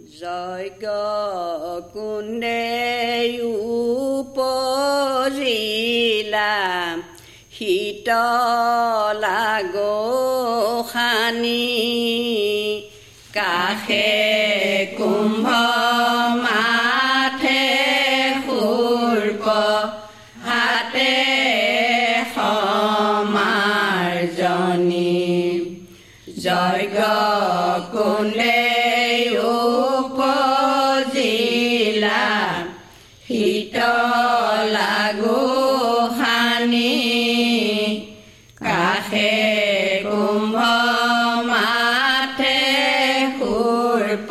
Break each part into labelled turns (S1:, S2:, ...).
S1: যজ্ঞ কুণ্ডে উপজিলা শীতলা গোসানী কাষে কুম্ভ উপজিলা শীতলা গোসানী কাষে কুম্ভ মাথে সূৰ্প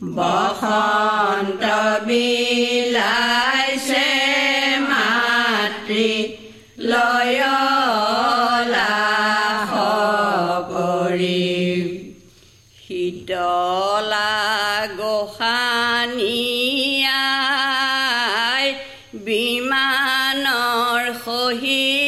S1: বসন্ত বিলাইছে মাতৃ লয়লা সপৰি শীতলা গোসানীয়াই বিমানৰ সহিতে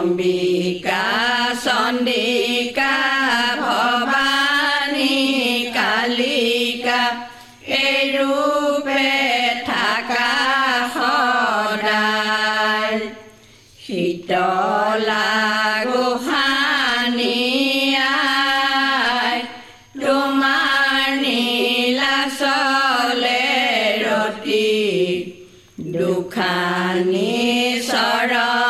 S1: অম্বিকা চন্দিকা ভৱানী কালিকা এই ৰূপে থাকা সদায় শীতলা দুখানি চৰণত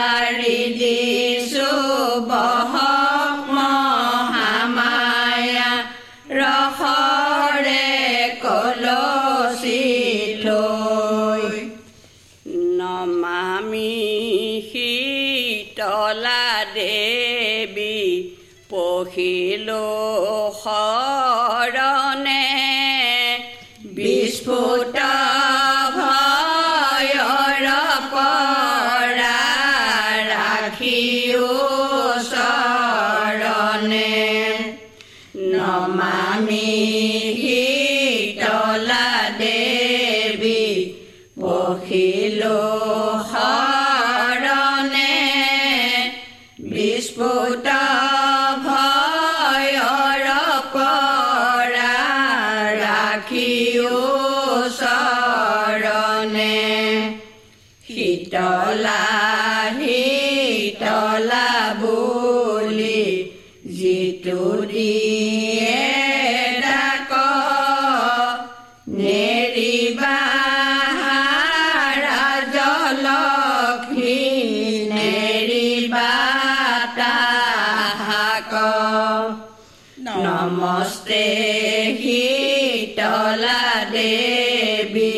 S1: পহিলো শৰণে জনে শীতলা শীতলা বুলি যিটো দিয়ে ডাক। নেৰিবা ৰাজলক্ষ্মী নেৰিবা নমস্তে শীতলা দেৱী